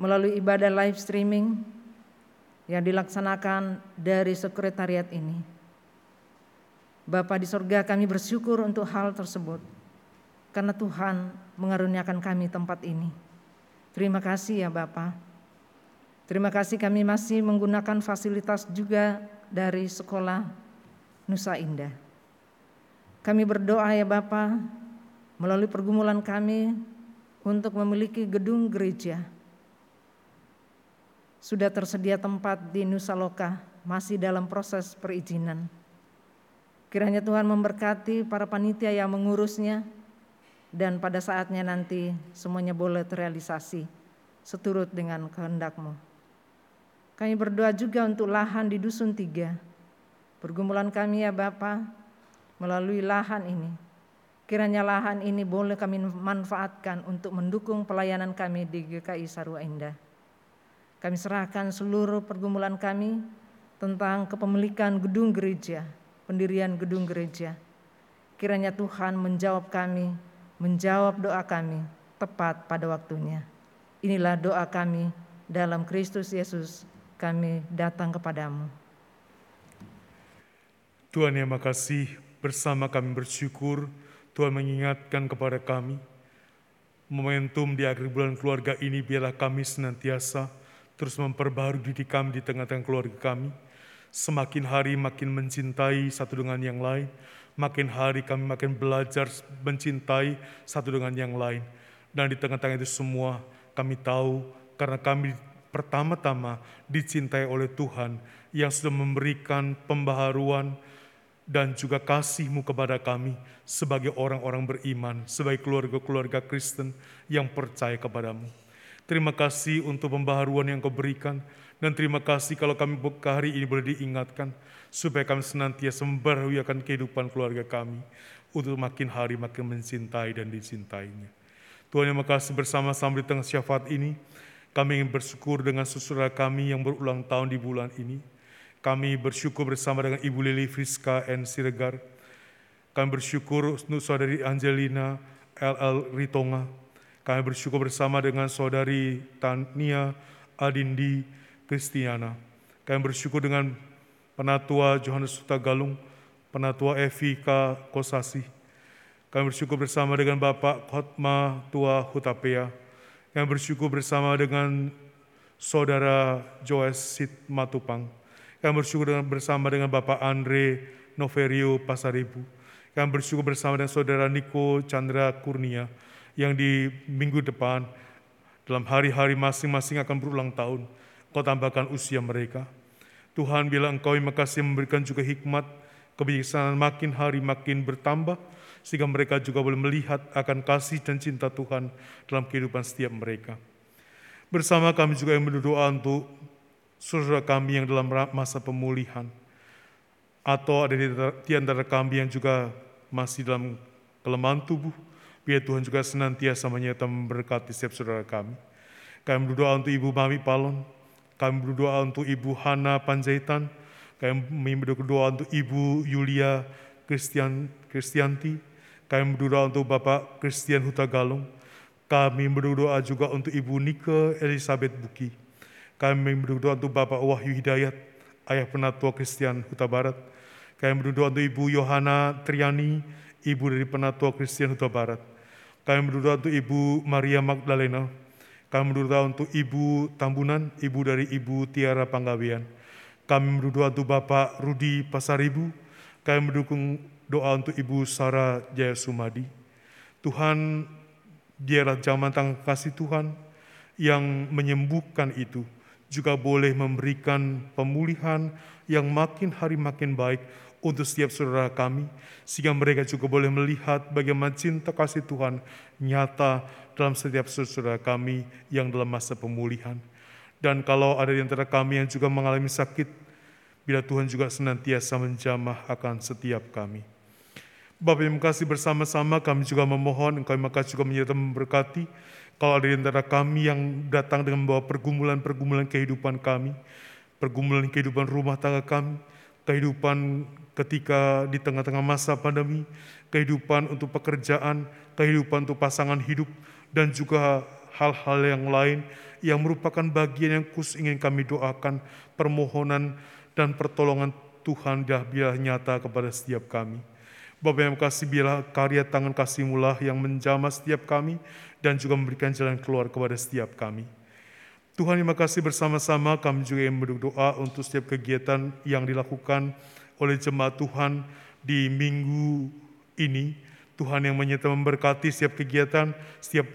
Melalui ibadah live streaming yang dilaksanakan dari sekretariat ini. Bapa di sorga kami bersyukur untuk hal tersebut. Karena Tuhan mengaruniakan kami tempat ini. Terima kasih ya Bapak. Terima kasih kami masih menggunakan fasilitas juga dari sekolah Nusa Indah. Kami berdoa ya Bapa melalui pergumulan kami untuk memiliki gedung gereja. Sudah tersedia tempat di Nusa Loka, masih dalam proses perizinan. Kiranya Tuhan memberkati para panitia yang mengurusnya dan pada saatnya nanti semuanya boleh terrealisasi seturut dengan kehendakmu. Kami berdoa juga untuk lahan di Dusun Tiga. Pergumulan kami ya Bapak, melalui lahan ini. Kiranya lahan ini boleh kami manfaatkan untuk mendukung pelayanan kami di GKI Sarua Indah. Kami serahkan seluruh pergumulan kami tentang kepemilikan gedung gereja, pendirian gedung gereja. Kiranya Tuhan menjawab kami, menjawab doa kami tepat pada waktunya. Inilah doa kami dalam Kristus Yesus kami datang kepadamu. Tuhan yang makasih Bersama kami bersyukur Tuhan mengingatkan kepada kami momentum di akhir bulan keluarga ini biarlah kami senantiasa terus memperbarui diri kami di tengah-tengah keluarga kami. Semakin hari makin mencintai satu dengan yang lain, makin hari kami makin belajar mencintai satu dengan yang lain. Dan di tengah-tengah itu semua kami tahu karena kami pertama-tama dicintai oleh Tuhan yang sudah memberikan pembaharuan, dan juga kasih-Mu kepada kami sebagai orang-orang beriman, sebagai keluarga-keluarga Kristen yang percaya kepadamu. Terima kasih untuk pembaharuan yang kau berikan, dan terima kasih kalau kami hari ini boleh diingatkan, supaya kami senantiasa membaharui akan kehidupan keluarga kami, untuk makin hari makin mencintai dan dicintainya. Tuhan yang makasih bersama-sama di tengah syafaat ini, kami ingin bersyukur dengan saudara kami yang berulang tahun di bulan ini, kami bersyukur bersama dengan Ibu Lili Friska N. Siregar. Kami bersyukur untuk saudari Angelina LL Ritonga. Kami bersyukur bersama dengan saudari Tania Adindi Kristiana. Kami bersyukur dengan Penatua Johannes Galung, Penatua Evi K. Kosasi. Kami bersyukur bersama dengan Bapak Khotma Tua Hutapea. Kami bersyukur bersama dengan Saudara Joes Sid Matupang. Kami bersyukur bersama dengan Bapak Andre Noverio Pasaribu. Kami bersyukur bersama dengan Saudara Niko Chandra Kurnia yang di minggu depan dalam hari-hari masing-masing akan berulang tahun. Kau tambahkan usia mereka. Tuhan bila Engkau yang makasih memberikan juga hikmat, kebijaksanaan makin hari makin bertambah, sehingga mereka juga boleh melihat akan kasih dan cinta Tuhan dalam kehidupan setiap mereka. Bersama kami juga yang berdoa untuk saudara kami yang dalam masa pemulihan, atau ada di antara kami yang juga masih dalam kelemahan tubuh, biar Tuhan juga senantiasa menyertai memberkati setiap saudara kami. Kami berdoa untuk Ibu Mami Palon, kami berdoa untuk Ibu Hana Panjaitan. Kami berdoa untuk Ibu Yulia Christian, Kristianti. Kami berdoa untuk Bapak Christian Hutagalung. Kami berdoa juga untuk Ibu Nike Elizabeth Buki. Kami berdoa untuk Bapak Wahyu Hidayat, Ayah Penatua Christian Huta Barat. Kami berdoa untuk Ibu Yohana Triani, Ibu dari Penatua Christian Huta Barat. Kami berdoa untuk Ibu Maria Magdalena, kami berdoa untuk Ibu Tambunan, Ibu dari Ibu Tiara Panggawian. Kami berdoa untuk Bapak Rudi Pasaribu. Kami mendukung doa untuk Ibu Sarah Jaya Sumadi. Tuhan, biarlah zaman tangan kasih Tuhan yang menyembuhkan itu juga boleh memberikan pemulihan yang makin hari makin baik untuk setiap saudara kami, sehingga mereka juga boleh melihat bagaimana cinta kasih Tuhan nyata dalam setiap saudara kami yang dalam masa pemulihan. Dan kalau ada di antara kami yang juga mengalami sakit, bila Tuhan juga senantiasa menjamah akan setiap kami. Bapak yang kasih bersama-sama kami juga memohon, engkau yang juga menyertai memberkati, kalau ada di antara kami yang datang dengan membawa pergumulan-pergumulan kehidupan kami, pergumulan kehidupan rumah tangga kami, kehidupan ketika di tengah-tengah masa pandemi, kehidupan untuk pekerjaan, kehidupan untuk pasangan hidup, dan juga hal-hal yang lain yang merupakan bagian yang khusus ingin kami doakan, permohonan dan pertolongan Tuhan dah biar nyata kepada setiap kami. Bapak yang kasih bila karya tangan kasihmulah yang menjamah setiap kami dan juga memberikan jalan keluar kepada setiap kami. Tuhan yang kasih bersama-sama kami juga yang berdoa untuk setiap kegiatan yang dilakukan oleh jemaat Tuhan di minggu ini. Tuhan yang menyertai memberkati setiap kegiatan, setiap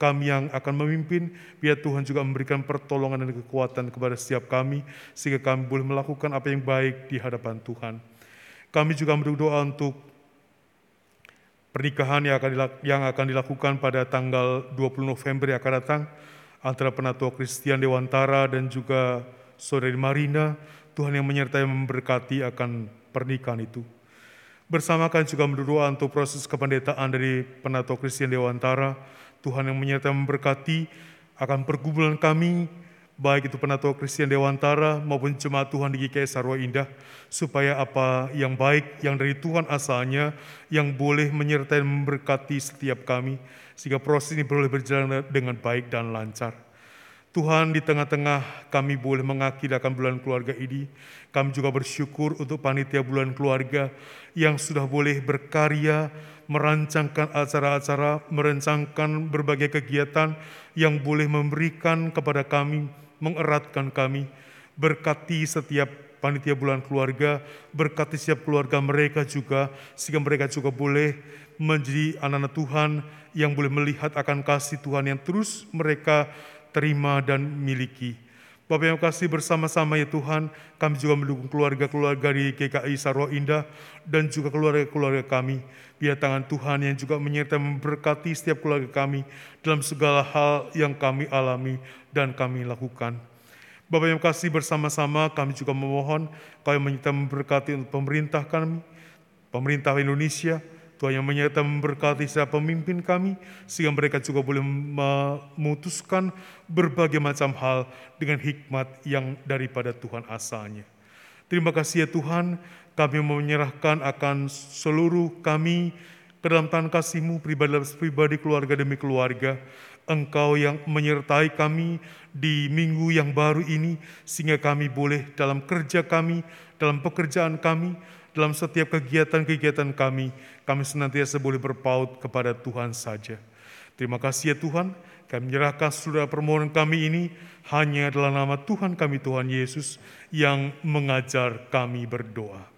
kami yang akan memimpin, biar Tuhan juga memberikan pertolongan dan kekuatan kepada setiap kami, sehingga kami boleh melakukan apa yang baik di hadapan Tuhan. Kami juga berdoa untuk pernikahan yang akan, yang akan dilakukan pada tanggal 20 November yang akan datang, antara Penatua Kristian Dewantara dan juga Saudari Marina, Tuhan yang menyertai memberkati akan pernikahan itu. Bersama kami juga berdoa untuk proses kependetaan dari Penato Kristen Dewantara, Tuhan yang menyertai memberkati akan pergumulan kami, baik itu Penato Kristen Dewantara maupun jemaat Tuhan di GKI Sarwa Indah, supaya apa yang baik yang dari Tuhan asalnya, yang boleh menyertai memberkati setiap kami, sehingga proses ini boleh berjalan dengan baik dan lancar. Tuhan di tengah-tengah kami boleh mengakidakan bulan keluarga ini. Kami juga bersyukur untuk panitia bulan keluarga yang sudah boleh berkarya, merancangkan acara-acara, merancangkan berbagai kegiatan yang boleh memberikan kepada kami, mengeratkan kami. Berkati setiap panitia bulan keluarga, berkati setiap keluarga mereka juga, sehingga mereka juga boleh menjadi anak-anak Tuhan yang boleh melihat akan kasih Tuhan yang terus mereka terima dan miliki. Bapak yang kasih bersama-sama ya Tuhan, kami juga mendukung keluarga-keluarga di GKI Sarwa Indah dan juga keluarga-keluarga kami. Biar tangan Tuhan yang juga menyertai memberkati setiap keluarga kami dalam segala hal yang kami alami dan kami lakukan. Bapak yang kasih bersama-sama kami juga memohon kau yang menyertai memberkati untuk pemerintah kami, pemerintah Indonesia, Tuhan yang menyertai memberkati setiap pemimpin kami, sehingga mereka juga boleh memutuskan berbagai macam hal dengan hikmat yang daripada Tuhan asalnya. Terima kasih ya Tuhan, kami menyerahkan akan seluruh kami ke dalam tangan kasih-Mu pribadi, pribadi keluarga demi keluarga. Engkau yang menyertai kami di minggu yang baru ini, sehingga kami boleh dalam kerja kami, dalam pekerjaan kami, dalam setiap kegiatan-kegiatan kami, kami senantiasa boleh berpaut kepada Tuhan saja. Terima kasih ya Tuhan, kami menyerahkan seluruh permohonan kami ini hanya dalam nama Tuhan kami Tuhan Yesus yang mengajar kami berdoa.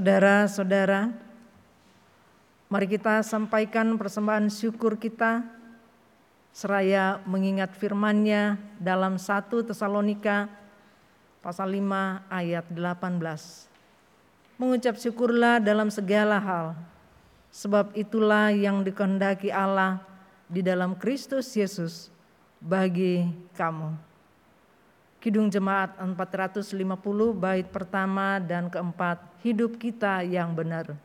Saudara-saudara, mari kita sampaikan persembahan syukur kita seraya mengingat firman-Nya dalam 1 Tesalonika pasal 5 ayat 18. Mengucap syukurlah dalam segala hal, sebab itulah yang dikehendaki Allah di dalam Kristus Yesus bagi kamu. Kidung Jemaat 450 bait pertama dan keempat hidup kita yang benar.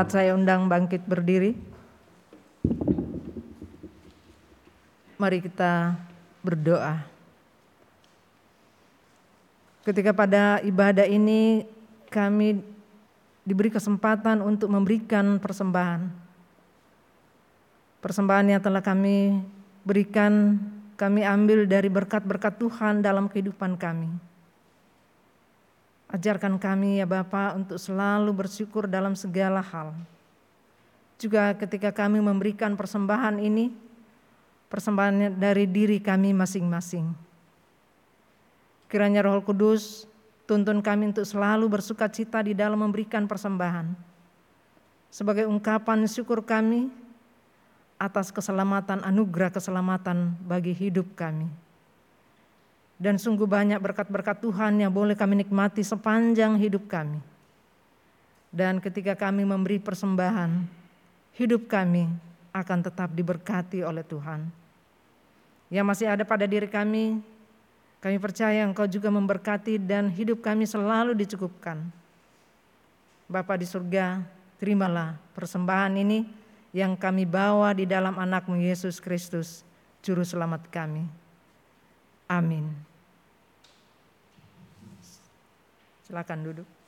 Jemaat saya undang bangkit berdiri. Mari kita berdoa. Ketika pada ibadah ini kami diberi kesempatan untuk memberikan persembahan. Persembahan yang telah kami berikan, kami ambil dari berkat-berkat Tuhan dalam kehidupan kami. Ajarkan kami ya Bapa untuk selalu bersyukur dalam segala hal. Juga ketika kami memberikan persembahan ini, persembahan dari diri kami masing-masing. Kiranya Roh Kudus tuntun kami untuk selalu bersuka cita di dalam memberikan persembahan. Sebagai ungkapan syukur kami atas keselamatan, anugerah keselamatan bagi hidup kami. Dan sungguh banyak berkat-berkat Tuhan yang boleh kami nikmati sepanjang hidup kami. Dan ketika kami memberi persembahan, hidup kami akan tetap diberkati oleh Tuhan. Yang masih ada pada diri kami, kami percaya Engkau juga memberkati dan hidup kami selalu dicukupkan. Bapa di surga, terimalah persembahan ini yang kami bawa di dalam anakmu Yesus Kristus, Juru Selamat kami. Amin. Silakan duduk.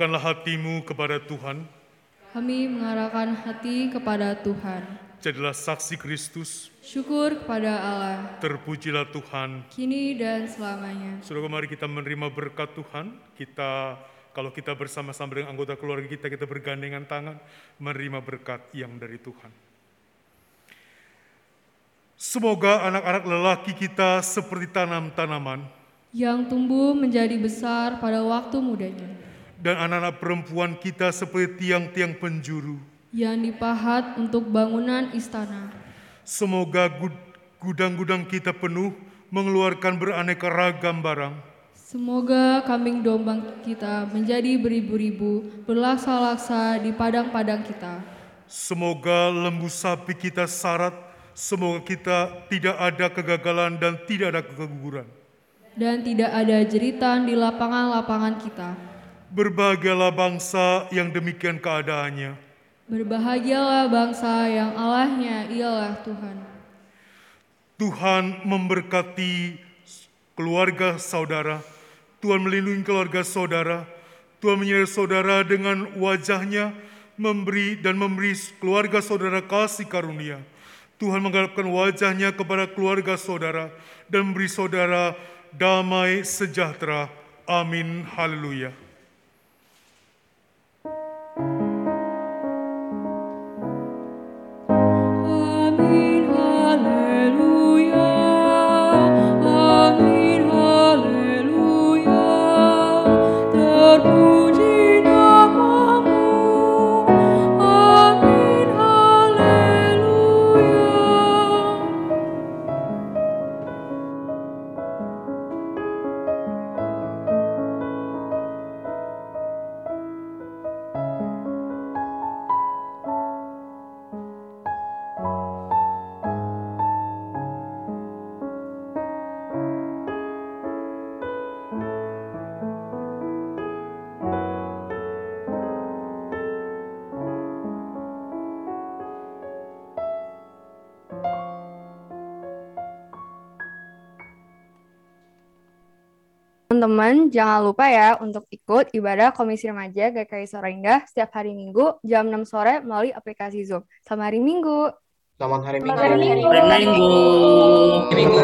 Arahkanlah hatimu kepada Tuhan. Kami mengarahkan hati kepada Tuhan. Jadilah saksi Kristus. Syukur kepada Allah, Terpujilah Tuhan. kini dan selamanya. Saudara, mari kita menerima berkat Tuhan. Kita kalau kita bersama-sama dengan anggota keluarga kita, kita bergandengan tangan menerima berkat yang dari Tuhan. Semoga anak-anak lelaki kita seperti tanam-tanaman Yang tumbuh menjadi besar pada waktu mudanya. Dan anak-anak perempuan kita seperti tiang-tiang penjuru. Yang dipahat untuk bangunan istana. Semoga gud- gudang-gudang kita penuh mengeluarkan beraneka ragam barang. Semoga kambing domba kita menjadi beribu-ribu, berlaksa-laksa di padang-padang kita. Semoga lembu sapi kita syarat, semoga kita tidak ada kegagalan dan tidak ada keguguran. Dan tidak ada jeritan di lapangan-lapangan kita. Berbahagialah bangsa yang demikian keadaannya. Berbahagialah bangsa yang Allahnya ialah Tuhan. Tuhan memberkati keluarga saudara. Tuhan melindungi keluarga saudara. Tuhan menyertai saudara dengan wajahnya, memberi dan memberi keluarga saudara kasih karunia. Tuhan menggalapkan wajahnya kepada keluarga saudara dan memberi saudara damai sejahtera. Amin. Haleluya. Teman-teman, jangan lupa ya untuk ikut ibadah Komisi Remaja GKI Sore Indah setiap hari Minggu jam 6 sore melalui aplikasi Zoom. Selamat hari Minggu. Selamat hari Minggu. Selamat hari Minggu. Minggu.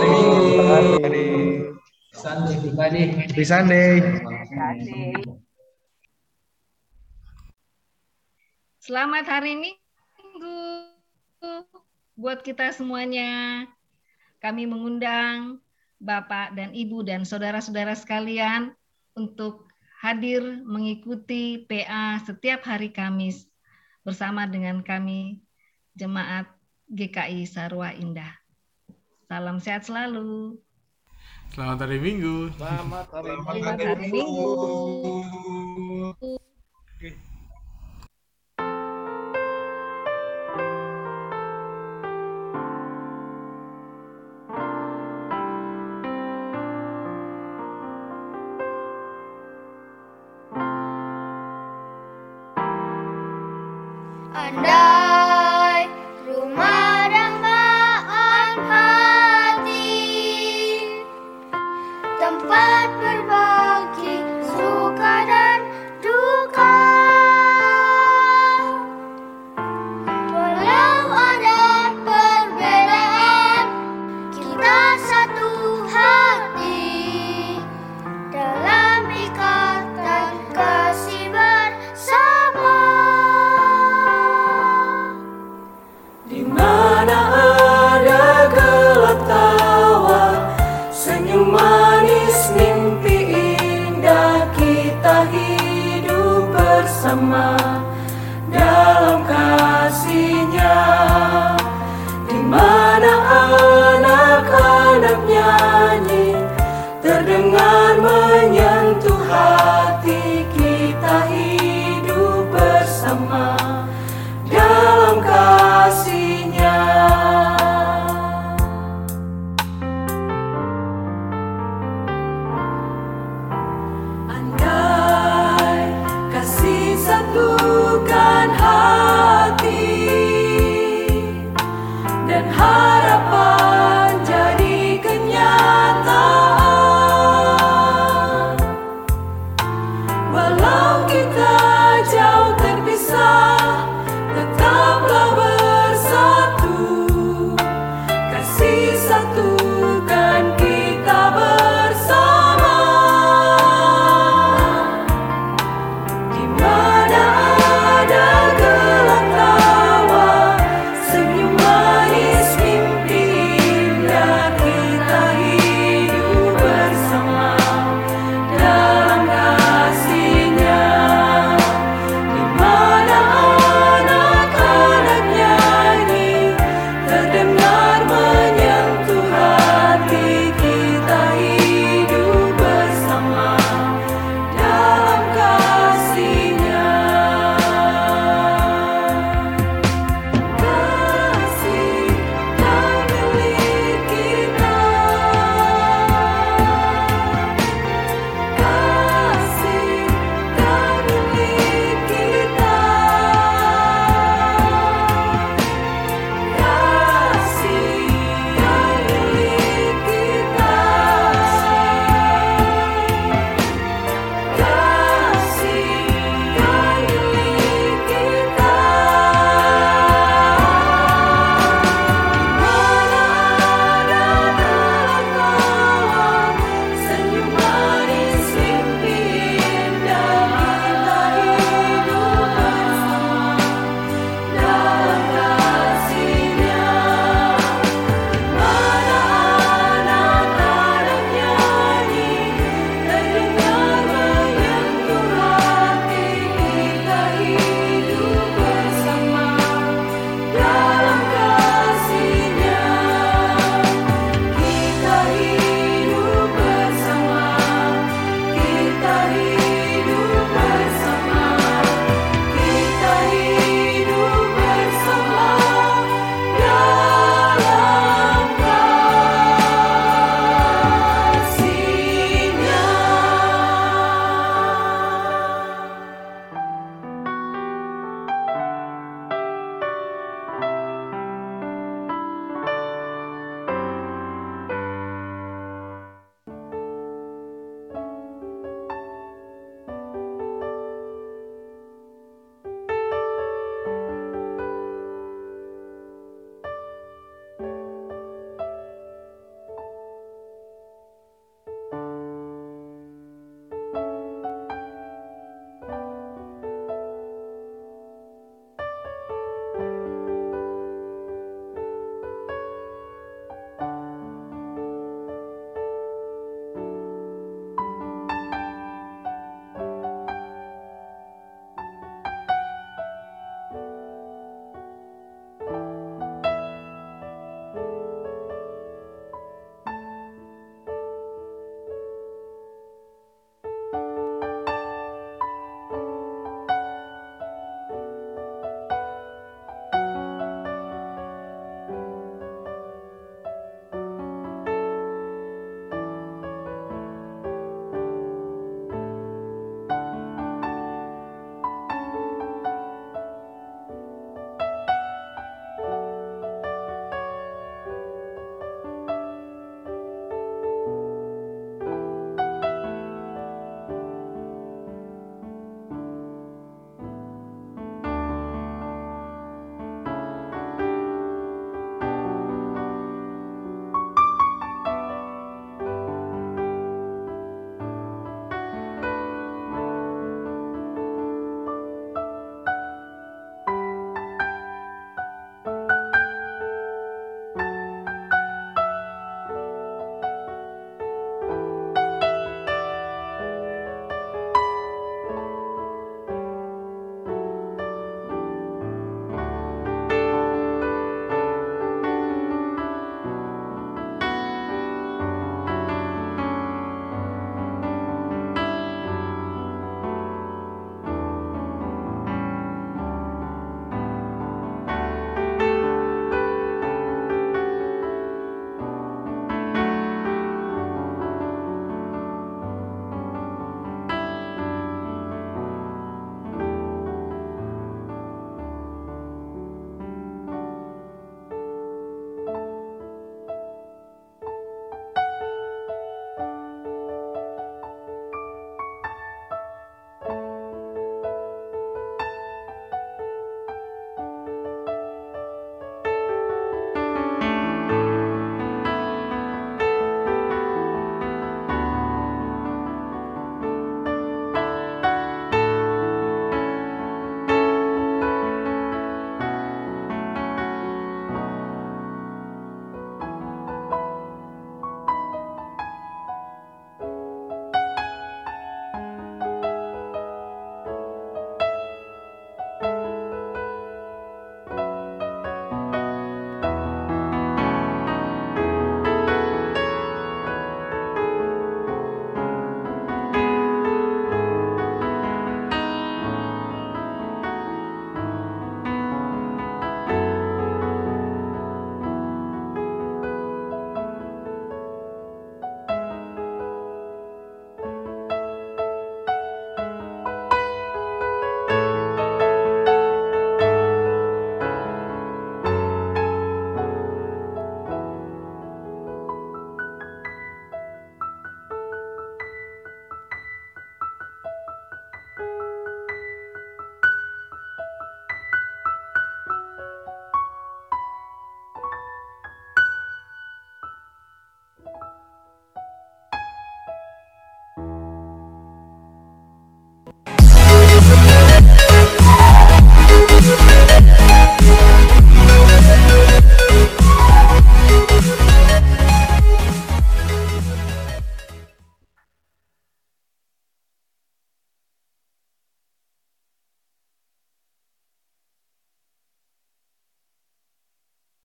Sunday pribadi. Happy Sunday. Selamat hari Minggu buat kita semuanya. Kami mengundang Bapak dan Ibu dan saudara-saudara sekalian untuk hadir mengikuti PA setiap hari Kamis bersama dengan kami Jemaat GKI Sarwa Indah. Salam sehat selalu. Selamat hari Minggu. Selamat hari Selamat hari Minggu.